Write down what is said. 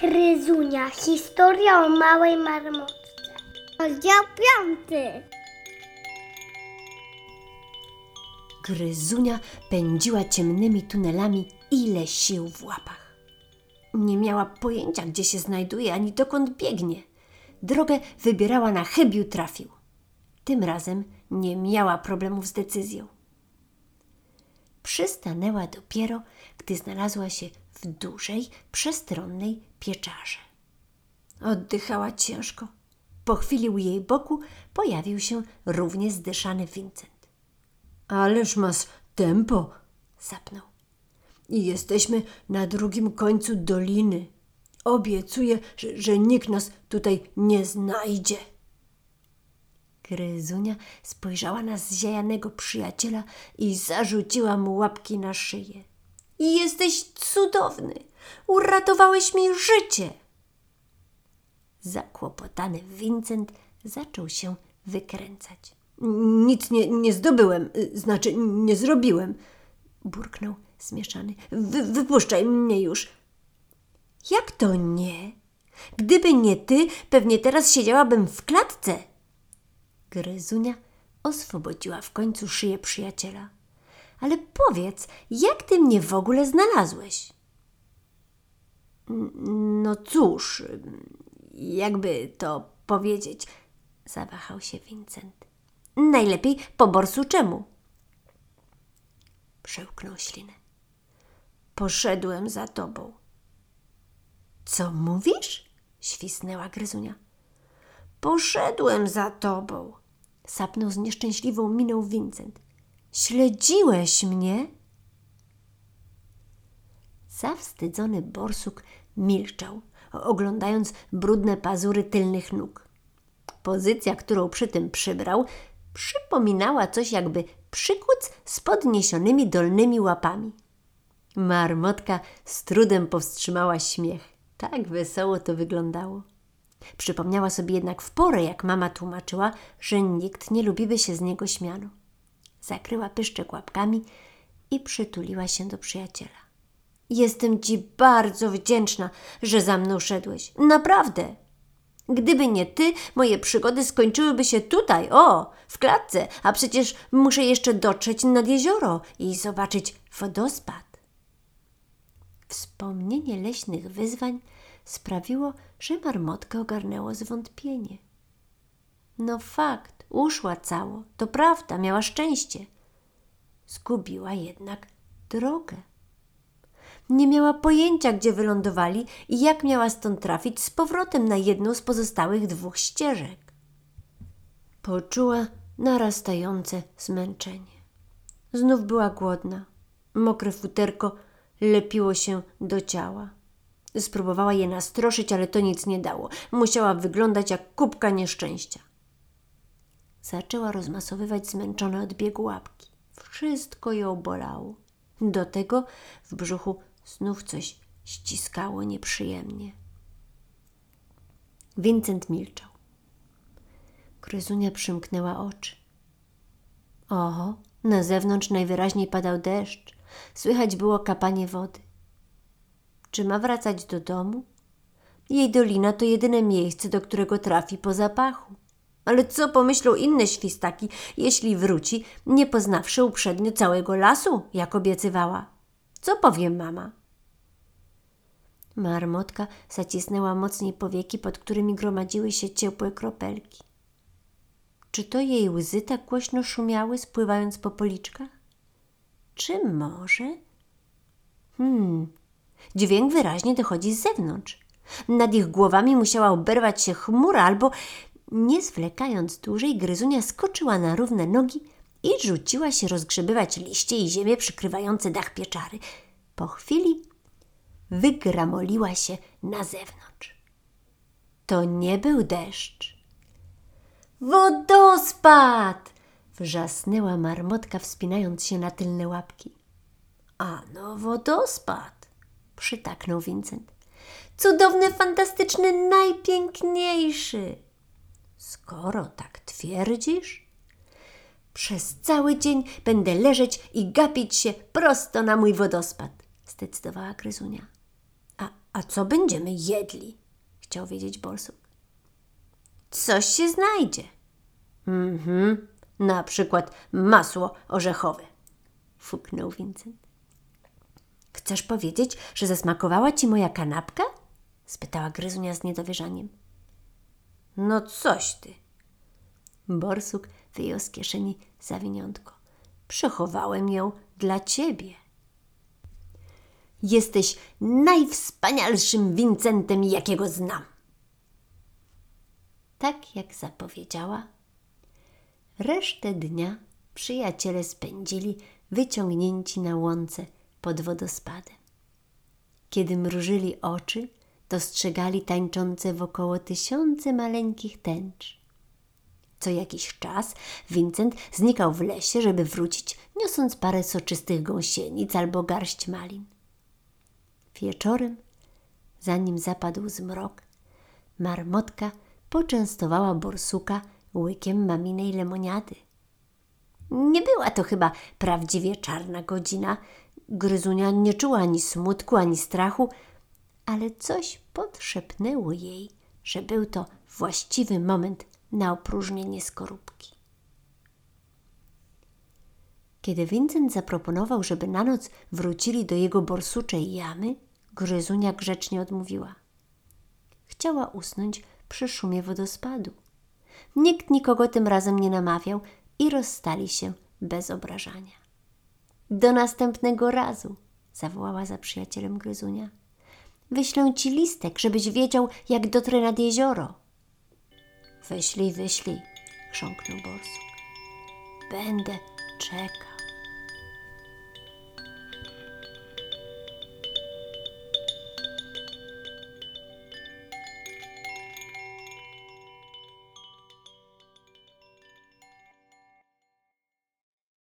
Kryzunia. Historia o małej marmotce. Rozdział piąty. Gryzunia pędziła ciemnymi tunelami ile sił w łapach. Nie miała pojęcia, gdzie się znajduje ani dokąd biegnie. Drogę wybierała na chybił trafił. Tym razem nie miała problemów z decyzją. Przystanęła dopiero, gdy znalazła się w dużej, przestronnej pieczarze. Oddychała ciężko. Po chwili u jej boku pojawił się równie zdyszany Vincent. Ależ masz tempo, zapnął. I jesteśmy na drugim końcu doliny. Obiecuję, że, że nikt nas tutaj nie znajdzie. Gryzunia spojrzała na zziajanego przyjaciela i zarzuciła mu łapki na szyję. Jesteś cudowny! Uratowałeś mi życie! Zakłopotany Vincent zaczął się wykręcać. Nic nie, nie zdobyłem, znaczy nie zrobiłem, burknął zmieszany. Wy, wypuszczaj mnie już. Jak to nie? Gdyby nie ty, pewnie teraz siedziałabym w klatce. Gryzunia oswobodziła w końcu szyję przyjaciela. Ale powiedz, jak ty mnie w ogóle znalazłeś? No cóż, jakby to powiedzieć, zawahał się Vincent. Najlepiej po borsu czemu? Przełknął ślinę. Poszedłem za tobą. Co mówisz? świsnęła Gryzunia. Poszedłem za tobą, sapnął z nieszczęśliwą miną Vincent. Śledziłeś mnie? Zawstydzony borsuk milczał, oglądając brudne pazury tylnych nóg. Pozycja, którą przy tym przybrał, przypominała coś jakby przykuc z podniesionymi dolnymi łapami. Marmotka z trudem powstrzymała śmiech. Tak wesoło to wyglądało. Przypomniała sobie jednak w porę, jak mama tłumaczyła, że nikt nie lubiby się z niego śmiano. Zakryła pyszczek łapkami i przytuliła się do przyjaciela. Jestem ci bardzo wdzięczna, że za mną szedłeś. Naprawdę. Gdyby nie ty, moje przygody skończyłyby się tutaj, o, w klatce, a przecież muszę jeszcze dotrzeć nad jezioro i zobaczyć wodospad. Wspomnienie leśnych wyzwań sprawiło, że marmotkę ogarnęło zwątpienie. No fakt, uszła cało, to prawda, miała szczęście. Zgubiła jednak drogę. Nie miała pojęcia, gdzie wylądowali i jak miała stąd trafić z powrotem na jedną z pozostałych dwóch ścieżek. Poczuła narastające zmęczenie. Znów była głodna. Mokre futerko lepiło się do ciała. Spróbowała je nastroszyć, ale to nic nie dało. Musiała wyglądać jak kubka nieszczęścia. Zaczęła rozmasowywać zmęczone od biegu łapki. Wszystko ją bolało. Do tego w brzuchu znów coś ściskało nieprzyjemnie. Vincent milczał. Kryzunia przymknęła oczy. Oho, na zewnątrz najwyraźniej padał deszcz. Słychać było kapanie wody. Czy ma wracać do domu? Jej dolina to jedyne miejsce, do którego trafi po zapachu. Ale co pomyślą inne świstaki, jeśli wróci, nie poznawszy uprzednio całego lasu, jak obiecywała? Co powie mama? Marmotka zacisnęła mocniej powieki, pod którymi gromadziły się ciepłe kropelki. Czy to jej łzy tak głośno szumiały, spływając po policzkach? Czy może? Hmm, dźwięk wyraźnie dochodzi z zewnątrz. Nad ich głowami musiała oberwać się chmura, albo nie zwlekając dłużej, gryzunia skoczyła na równe nogi i rzuciła się rozgrzebywać liście i ziemię przykrywające dach pieczary. Po chwili wygramoliła się na zewnątrz. To nie był deszcz. Wodospad! wrzasnęła marmotka, wspinając się na tylne łapki. A no, wodospad! przytaknął Vincent. Cudowny, fantastyczny, najpiękniejszy. Skoro tak twierdzisz, przez cały dzień będę leżeć i gapić się prosto na mój wodospad, zdecydowała Gryzunia. A A co będziemy jedli? Chciał wiedzieć borsuk. Coś się znajdzie. Mhm, na przykład masło orzechowe, fuknął Vincent. Chcesz powiedzieć, że zasmakowała ci moja kanapka? spytała Gryzunia z niedowierzaniem. No coś ty. Borsuk wyjął z kieszeni zawiniątko. Przechowałem ją dla ciebie. Jesteś najwspanialszym Wincentem, jakiego znam. Tak jak zapowiedziała, resztę dnia przyjaciele spędzili wyciągnięci na łące pod wodospadem. Kiedy mrużyli oczy, dostrzegali tańczące wokoło tysiące maleńkich tęcz. Co jakiś czas Vincent znikał w lesie, żeby wrócić, niosąc parę soczystych gąsienic albo garść malin. Wieczorem, zanim zapadł zmrok, marmotka poczęstowała borsuka łykiem maminej lemoniady. Nie była to chyba prawdziwie czarna godzina. Gryzunia nie czuła ani smutku, ani strachu, ale coś podszepnęło jej, że był to właściwy moment na opróżnienie skorupki. Kiedy Vincent zaproponował, żeby na noc wrócili do jego borsuczej jamy, Gryzunia grzecznie odmówiła. Chciała usnąć przy szumie wodospadu. Nikt nikogo tym razem nie namawiał i rozstali się bez obrażania. Do następnego razu, zawołała za przyjacielem Gryzunia. Wyślę ci listek, żebyś wiedział, jak dotrę nad jezioro. Wyślij, wyślij, chrząknął borsuk. Będę czekał.